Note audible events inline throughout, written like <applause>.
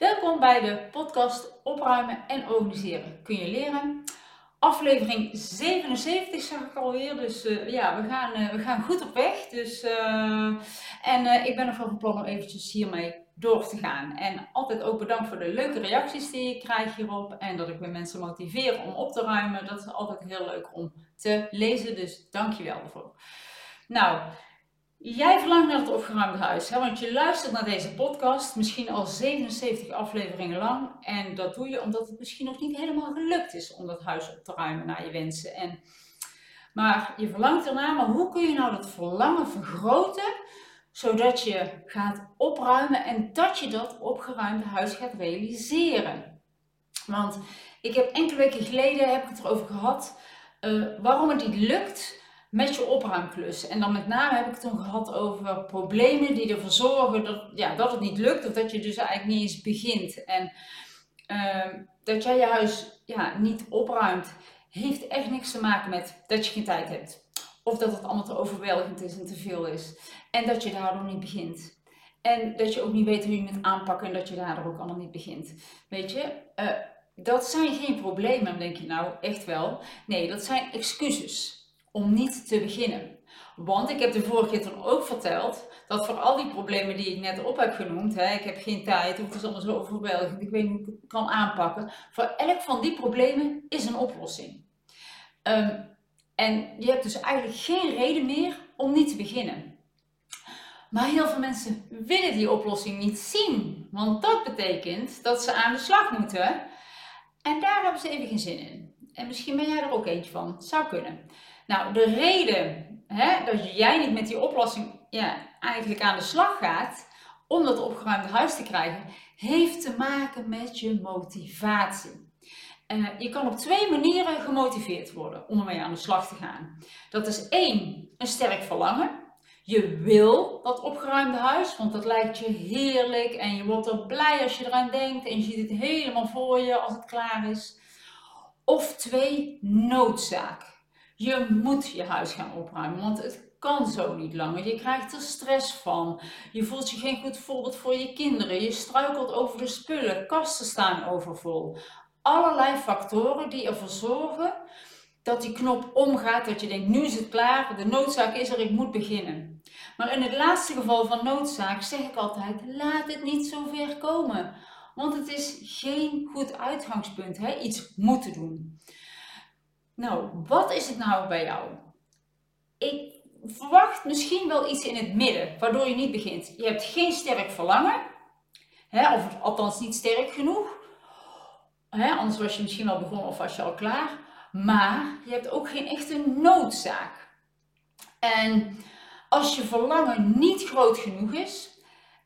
Welkom bij de podcast Opruimen en Organiseren. Kun je leren? Aflevering 77 zag ik alweer, dus uh, ja, we gaan, uh, we gaan goed op weg. Dus, uh, en ik ben nog van plan om eventjes hiermee door te gaan. En altijd ook bedankt voor de leuke reacties die ik krijg hierop. En dat ik weer mensen motiveer om op te ruimen. Dat is altijd heel leuk om te lezen, dus dank je wel daarvoor. Nou, Jij verlangt naar het opgeruimde huis, hè? want je luistert naar deze podcast, misschien al 77 afleveringen lang. En dat doe je omdat het misschien nog niet helemaal gelukt is om dat huis op te ruimen naar je wensen. En, maar je verlangt ernaar, maar hoe kun je nou dat verlangen vergroten, zodat je gaat opruimen en dat je dat opgeruimde huis gaat realiseren? Want ik heb enkele weken geleden heb ik het erover gehad uh, waarom het niet lukt met je opruimklus. En dan met name heb ik het toen gehad over problemen die ervoor zorgen dat, ja, dat het niet lukt of dat je dus eigenlijk niet eens begint. En uh, dat jij je huis ja, niet opruimt, heeft echt niks te maken met dat je geen tijd hebt. Of dat het allemaal te overweldigend is en te veel is. En dat je daardoor niet begint. En dat je ook niet weet hoe je het aanpakken en dat je daardoor ook allemaal niet begint. Weet je, uh, dat zijn geen problemen, dan denk je nou echt wel. Nee, dat zijn excuses om niet te beginnen. Want ik heb de vorige keer toen ook verteld dat voor al die problemen die ik net op heb genoemd, hè, ik heb geen tijd, het is allemaal zo overweldigend, ik weet niet hoe ik het kan aanpakken. Voor elk van die problemen is een oplossing. Um, en je hebt dus eigenlijk geen reden meer om niet te beginnen. Maar heel veel mensen willen die oplossing niet zien, want dat betekent dat ze aan de slag moeten. En daar hebben ze even geen zin in. En misschien ben jij er ook eentje van. Zou kunnen. Nou, de reden hè, dat jij niet met die oplossing ja, eigenlijk aan de slag gaat om dat opgeruimde huis te krijgen, heeft te maken met je motivatie. Uh, je kan op twee manieren gemotiveerd worden om ermee aan de slag te gaan. Dat is één, een sterk verlangen. Je wil dat opgeruimde huis, want dat lijkt je heerlijk en je wordt er blij als je eraan denkt en je ziet het helemaal voor je als het klaar is. Of twee, noodzaak. Je moet je huis gaan opruimen, want het kan zo niet langer. Je krijgt er stress van. Je voelt je geen goed voorbeeld voor je kinderen. Je struikelt over de spullen. Kasten staan overvol. Allerlei factoren die ervoor zorgen dat die knop omgaat. Dat je denkt, nu is het klaar. De noodzaak is er, ik moet beginnen. Maar in het laatste geval van noodzaak zeg ik altijd, laat het niet zo ver komen. Want het is geen goed uitgangspunt, hè? iets moeten doen. Nou, wat is het nou bij jou? Ik verwacht misschien wel iets in het midden, waardoor je niet begint. Je hebt geen sterk verlangen, hè, of althans niet sterk genoeg. Hè, anders was je misschien wel begonnen of was je al klaar. Maar je hebt ook geen echte noodzaak. En als je verlangen niet groot genoeg is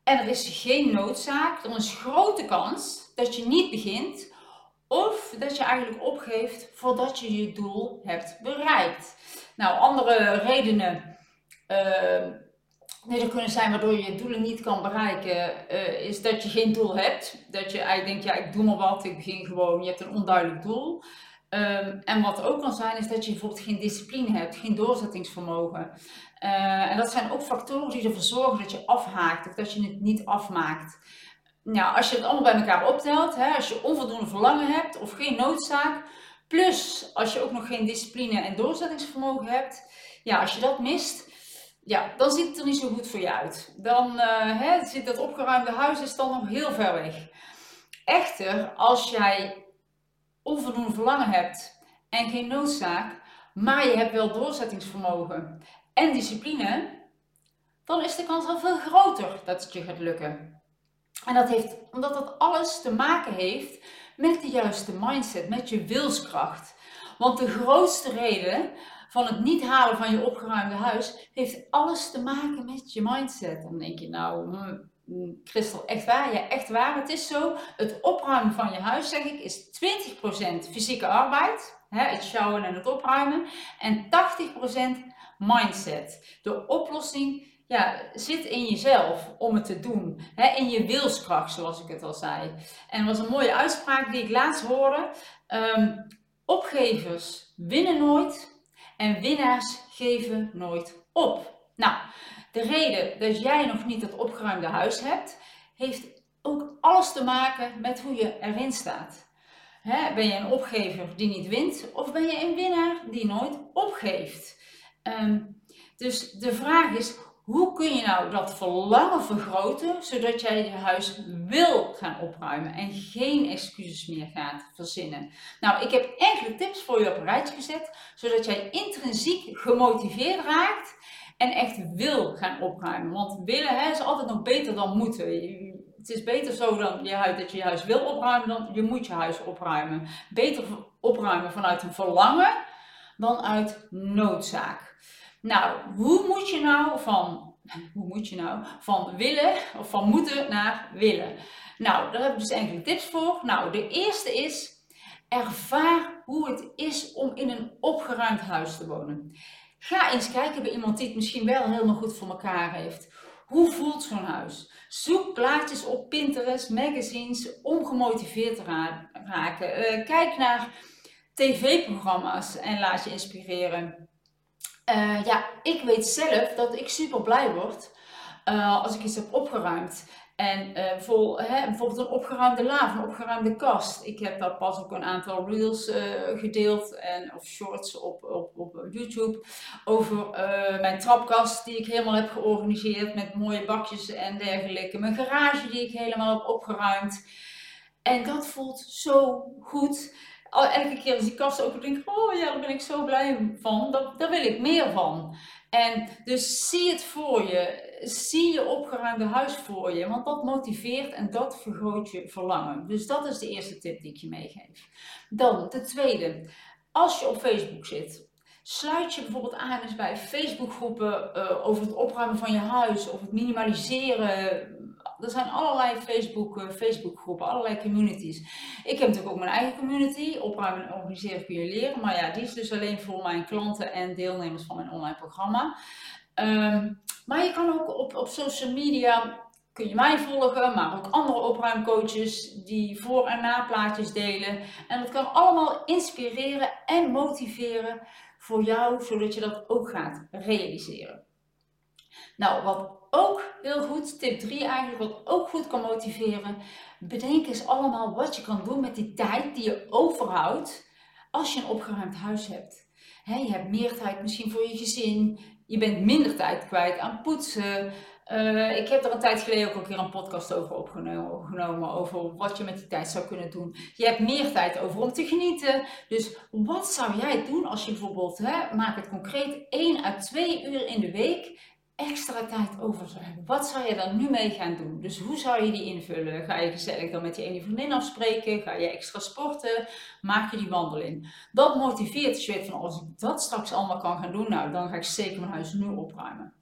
en er is geen noodzaak, dan is grote kans dat je niet begint of dat je eigenlijk opgeeft voordat je je doel hebt bereikt. Nou, andere redenen uh, die er kunnen zijn waardoor je je doelen niet kan bereiken, uh, is dat je geen doel hebt. Dat je eigenlijk denkt, ja, ik doe maar wat, ik begin gewoon, je hebt een onduidelijk doel. Um, en wat ook kan zijn, is dat je bijvoorbeeld geen discipline hebt, geen doorzettingsvermogen. Uh, en dat zijn ook factoren die ervoor zorgen dat je afhaakt of dat je het niet afmaakt nou, als je het allemaal bij elkaar optelt, hè, als je onvoldoende verlangen hebt of geen noodzaak, plus als je ook nog geen discipline en doorzettingsvermogen hebt, ja, als je dat mist, ja, dan ziet het er niet zo goed voor je uit. Dan uh, hè, zit dat opgeruimde huis is dan nog heel ver weg. Echter, als jij onvoldoende verlangen hebt en geen noodzaak, maar je hebt wel doorzettingsvermogen en discipline, dan is de kans al veel groter dat het je gaat lukken. En dat heeft, omdat dat alles te maken heeft met de juiste mindset, met je wilskracht. Want de grootste reden van het niet halen van je opgeruimde huis heeft alles te maken met je mindset. Dan denk je nou, hm, Christel, echt waar? Ja, echt waar. Het is zo. Het opruimen van je huis, zeg ik, is 20% fysieke arbeid. Hè, het sjouwen en het opruimen. En 80% mindset. De oplossing ja, zit in jezelf om het te doen. Hè? In je wilskracht, zoals ik het al zei. En er was een mooie uitspraak die ik laatst hoorde. Um, opgevers winnen nooit en winnaars geven nooit op. Nou, de reden dat jij nog niet het opgeruimde huis hebt, heeft ook alles te maken met hoe je erin staat. ben je een opgever die niet wint, of ben je een winnaar die nooit opgeeft? Ehm, dus de vraag is, hoe kun je nou dat verlangen vergroten, zodat jij je huis wil gaan opruimen en geen excuses meer gaat verzinnen? Nou, ik heb enkele tips voor je op een rijtje gezet, zodat jij intrinsiek gemotiveerd raakt en echt wil gaan opruimen. Want willen hè, is altijd nog beter dan moeten. Het is beter zo dan je huis, dat je je huis wil opruimen dan je moet je huis opruimen. Beter opruimen vanuit een verlangen dan uit noodzaak. Nou, hoe moet je nou van, hoe moet je nou, van willen of van moeten naar willen? Nou, daar heb ik dus enkele tips voor. Nou, de eerste is, ervaar hoe het is om in een opgeruimd huis te wonen. Ga eens kijken bij iemand die het misschien wel helemaal goed voor elkaar heeft. Hoe voelt zo'n huis? Zoek plaatjes op Pinterest, magazines om gemotiveerd te raken. Uh, kijk naar tv-programma's en laat je inspireren. Uh, ja, ik weet zelf dat ik super blij word uh, als ik iets heb opgeruimd. En uh, vol, hè, bijvoorbeeld een opgeruimde la, een opgeruimde kast. Ik heb daar pas ook een aantal reels gedeeld en, of shorts op, op, op YouTube over mijn trapkast die ik helemaal heb georganiseerd met mooie bakjes en dergelijke. Mijn garage die ik helemaal heb opgeruimd. En dat voelt zo goed elke keer als die kast open denk ik, oh ja, daar ben ik zo blij van. Daar, wil ik meer van. En dus zie het voor je. Zie je opgeruimde huis voor je. Want dat motiveert en dat vergroot je verlangen. Dus dat is de eerste tip die ik je meegeef. Dan de tweede. Als je op Facebook zit, sluit je bijvoorbeeld aan bij Facebookgroepen uh, over het opruimen van je huis of het minimaliseren er zijn allerlei Facebook, uh, Facebookgroepen, allerlei communities. Ik heb natuurlijk ook mijn eigen community, opruimen en organiseren kun je leren. Maar ja, die is dus alleen voor mijn klanten en deelnemers van mijn online programma. Ehm, maar je kan ook op, op social media kun je mij volgen, maar ook andere opruimcoaches die voor- en naplaatjes delen. En dat kan allemaal inspireren en motiveren voor jou, zodat je dat ook gaat realiseren. Nou, wat ook heel goed, tip 3 eigenlijk, wat ook goed kan motiveren, bedenk eens allemaal wat je kan doen met die tijd die je overhoudt als je een opgeruimd huis hebt. je hebt meer tijd misschien voor je gezin, je bent minder tijd kwijt aan poetsen. Uh, ik heb er een tijd geleden ook een keer een podcast over opgenomen, over wat je met die tijd zou kunnen doen. Je hebt meer tijd over om te genieten. Dus wat zou jij doen als je bijvoorbeeld, hè, maak het concreet, 1 à 2 uur in de week extra tijd over zou hebben, wat zou je dan nu mee gaan doen? Dus hoe zou je die invullen? Ga je gezellig dan met je ene vriendin afspreken? Ga je extra sporten? Maak je die wandeling? Dat motiveert je weet van als ik dat straks allemaal kan gaan doen, nou dan ga ik zeker mijn huis nu opruimen.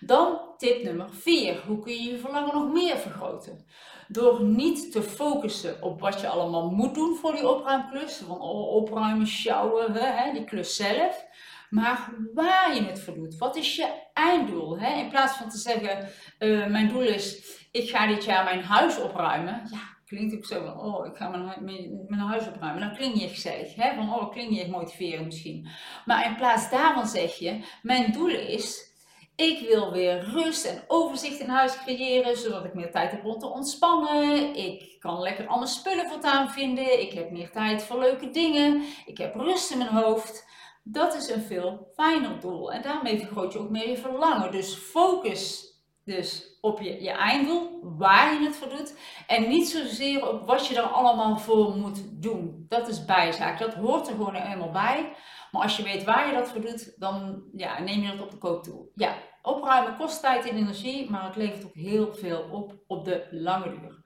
Dan tip nummer 4. Hoe kun je je verlangen nog meer vergroten? Door niet te focussen op wat je allemaal moet doen voor die opruimklus. Van opruimen, sjouwen, hè, die klus zelf maar waar je het voor doet. Wat is je einddoel? Hè? In plaats van te zeggen, uh, mijn doel is, ik ga dit jaar mijn huis opruimen. Ja, klinkt ook zo van, oh, ik ga mijn, mijn, huis opruimen. Dan klinkt je gezellig, hè? van, oh, klinkt je motiverend misschien. Maar in plaats daarvan zeg je, mijn doel is, ik wil weer rust en overzicht in huis creëren, zodat ik meer tijd heb om te ontspannen. Ik kan lekker alle spullen voortaan vinden. Ik heb meer tijd voor leuke dingen. Ik heb rust in mijn hoofd. Dat is een veel fijner doel. En daarmee vergroot je ook meer je verlangen. Dus focus dus op je, je einddoel, waar je het voor doet. En niet zozeer op wat je er allemaal voor moet doen. Dat is bijzaak. Dat hoort er gewoon helemaal bij. Maar als je weet waar je dat voor doet, dan ja, neem je dat op de koop toe. Ja, opruimen kost tijd en energie, maar het levert ook heel veel op op de lange duur.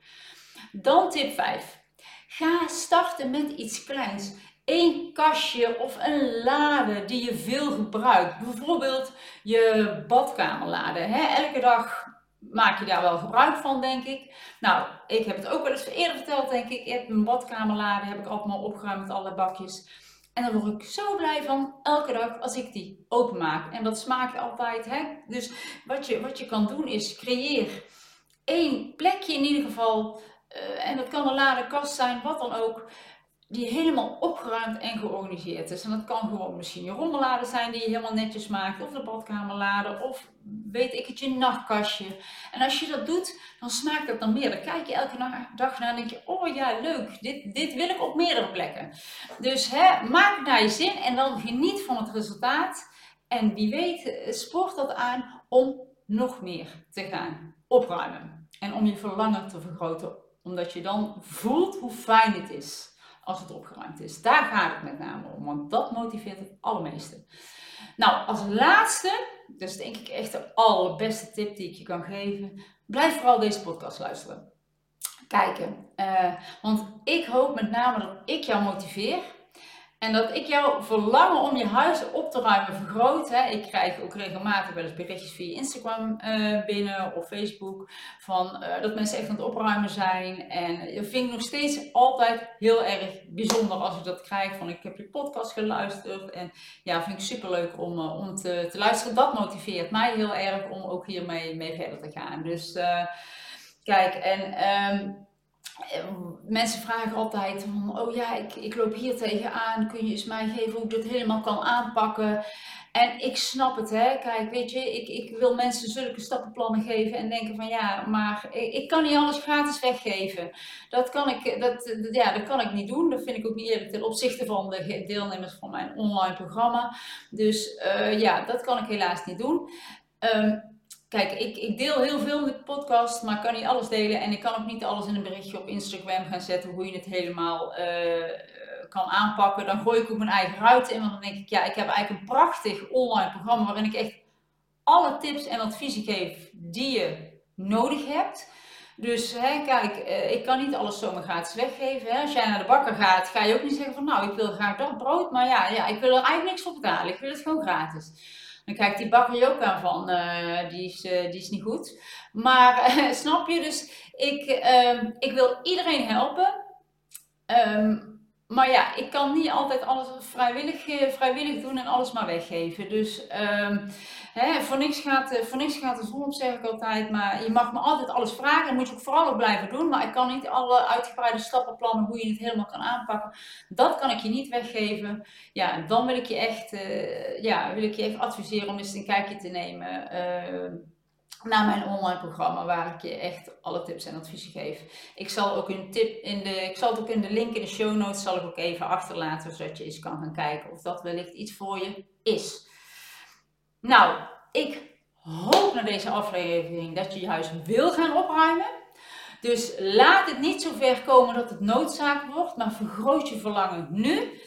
Dan tip 5. Ga starten met iets kleins één kastje of een lade die je veel gebruikt. Bijvoorbeeld je badkamerlade. Hè? Elke dag maak je daar wel gebruik van, denk ik. Nou, ik heb het ook wel eens eerder verteld, denk ik. Ik heb mijn badkamerlade, heb ik allemaal opgeruimd met alle bakjes. En dan word ik zo blij van elke dag als ik die openmaak. En dat smaakt altijd. Hè? Dus wat je, wat je kan doen is creëer één plekje in ieder geval. Uh, en dat kan een lade kast zijn, wat dan ook die helemaal opgeruimd en georganiseerd is. En dat kan gewoon misschien je rommeladen zijn die je helemaal netjes maakt, of de badkamerladen, of weet ik het, je nachtkastje. En als je dat doet, dan smaakt dat dan meer. Dan kijk je elke dag naar en denk je, oh ja, leuk, dit, dit wil ik op meerdere plekken. Dus hè, maak het naar je zin en dan geniet van het resultaat. En wie weet, eh, sport dat aan om nog meer te gaan opruimen. En om je verlangen te vergroten, omdat je dan voelt hoe fijn het is als het opgeruimd is. Daar gaat het met name om, want dat motiveert het allermeeste. Nou, als laatste, dat is denk ik echt de allerbeste tip die ik je kan geven, blijf vooral deze podcast luisteren. Kijken. Uh, want ik hoop met name dat ik jou motiveer en dat ik jouw verlangen om je huis op te ruimen vergroot. Hè. Ik krijg ook regelmatig wel eens berichtjes via Instagram uh, binnen of Facebook. Van, uh, dat mensen echt aan het opruimen zijn. En dat vind ik nog steeds altijd heel erg bijzonder als ik dat krijg. Van ik heb je podcast geluisterd. En ja, vind ik super leuk om, om te, te, luisteren. Dat motiveert mij heel erg om ook hiermee mee verder te gaan. Dus kijk, en... Um, mensen vragen altijd van, oh ja, ik, ik loop hier tegenaan, kun je eens mij geven hoe ik dit helemaal kan aanpakken? En ik snap het, hè. Kijk, weet je, ik, ik wil mensen zulke stappenplannen geven en denken van, ja, maar ik, ik kan niet alles gratis weggeven. Dat kan ik, dat, ja, dat kan ik niet doen. Dat vind ik ook niet eerlijk ten opzichte van de deelnemers van mijn online programma. Dus uh, ja, dat kan ik helaas niet doen. Um, Kijk, ik, ik deel heel veel in de podcast, maar ik kan niet alles delen. En ik kan ook niet alles in een berichtje op Instagram gaan zetten hoe je het helemaal uh, kan aanpakken. Dan gooi ik ook mijn eigen ruiten in. Want dan denk ik, ja, ik heb eigenlijk een prachtig online programma waarin ik echt alle tips en adviezen geef die je nodig hebt. Dus hè, kijk, uh, ik kan niet alles zomaar gratis weggeven. Als jij naar de bakker gaat, ga je ook niet zeggen van nou, ik wil graag dat brood. Maar ja, ja, ik wil er eigenlijk niks voor betalen. Ik wil het gewoon gratis. Dan kijkt die bakker ook aan van, uh, die, is, uh, die is niet goed. Maar <laughs> snap je, dus ik, ehm, ik wil iedereen helpen. Um, maar ja, ik kan niet altijd alles vrijwillig, vrijwillig doen en alles maar weggeven. Dus um, hè, voor, niks gaat, voor niks gaat de zon op, zeg ik altijd. Maar je mag me altijd alles vragen. Dat moet je ook vooral ook blijven doen. Maar ik kan niet alle uitgebreide stappenplannen hoe je het helemaal kan aanpakken. Dat kan ik je niet weggeven. Ja, dan wil ik je echt, uh, ja, wil ik je echt adviseren om eens een kijkje te nemen. Uh, naar mijn online programma waar ik je echt alle tips en adviezen geef. Ik zal ook een tip in de, ik zal het ook in de link in de show notes zal ik ook even achterlaten zodat je eens kan gaan kijken of dat wellicht iets voor je is. Nou, ik hoop na deze aflevering dat je je huis wil gaan opruimen. Dus laat het niet zo ver komen dat het noodzaak wordt, maar vergroot je verlangen nu,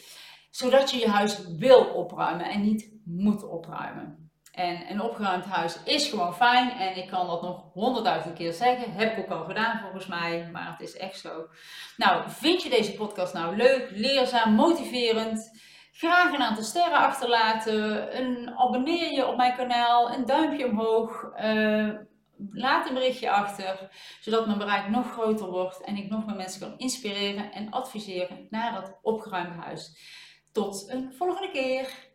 zodat je je huis wil opruimen en niet moet opruimen. En een opgeruimd huis is gewoon fijn. En ik kan dat nog honderdduizend keer zeggen. Heb ik ook al gedaan volgens mij. Maar het is echt zo. Nou, vind je deze podcast nou leuk, leerzaam, motiverend? Graag een aantal sterren achterlaten. Een, abonneer je op mijn kanaal. Een duimpje omhoog. Uh, laat een berichtje achter. Zodat mijn bereik nog groter wordt. En ik nog meer mensen kan inspireren en adviseren naar dat opgeruimde huis. Tot een volgende keer.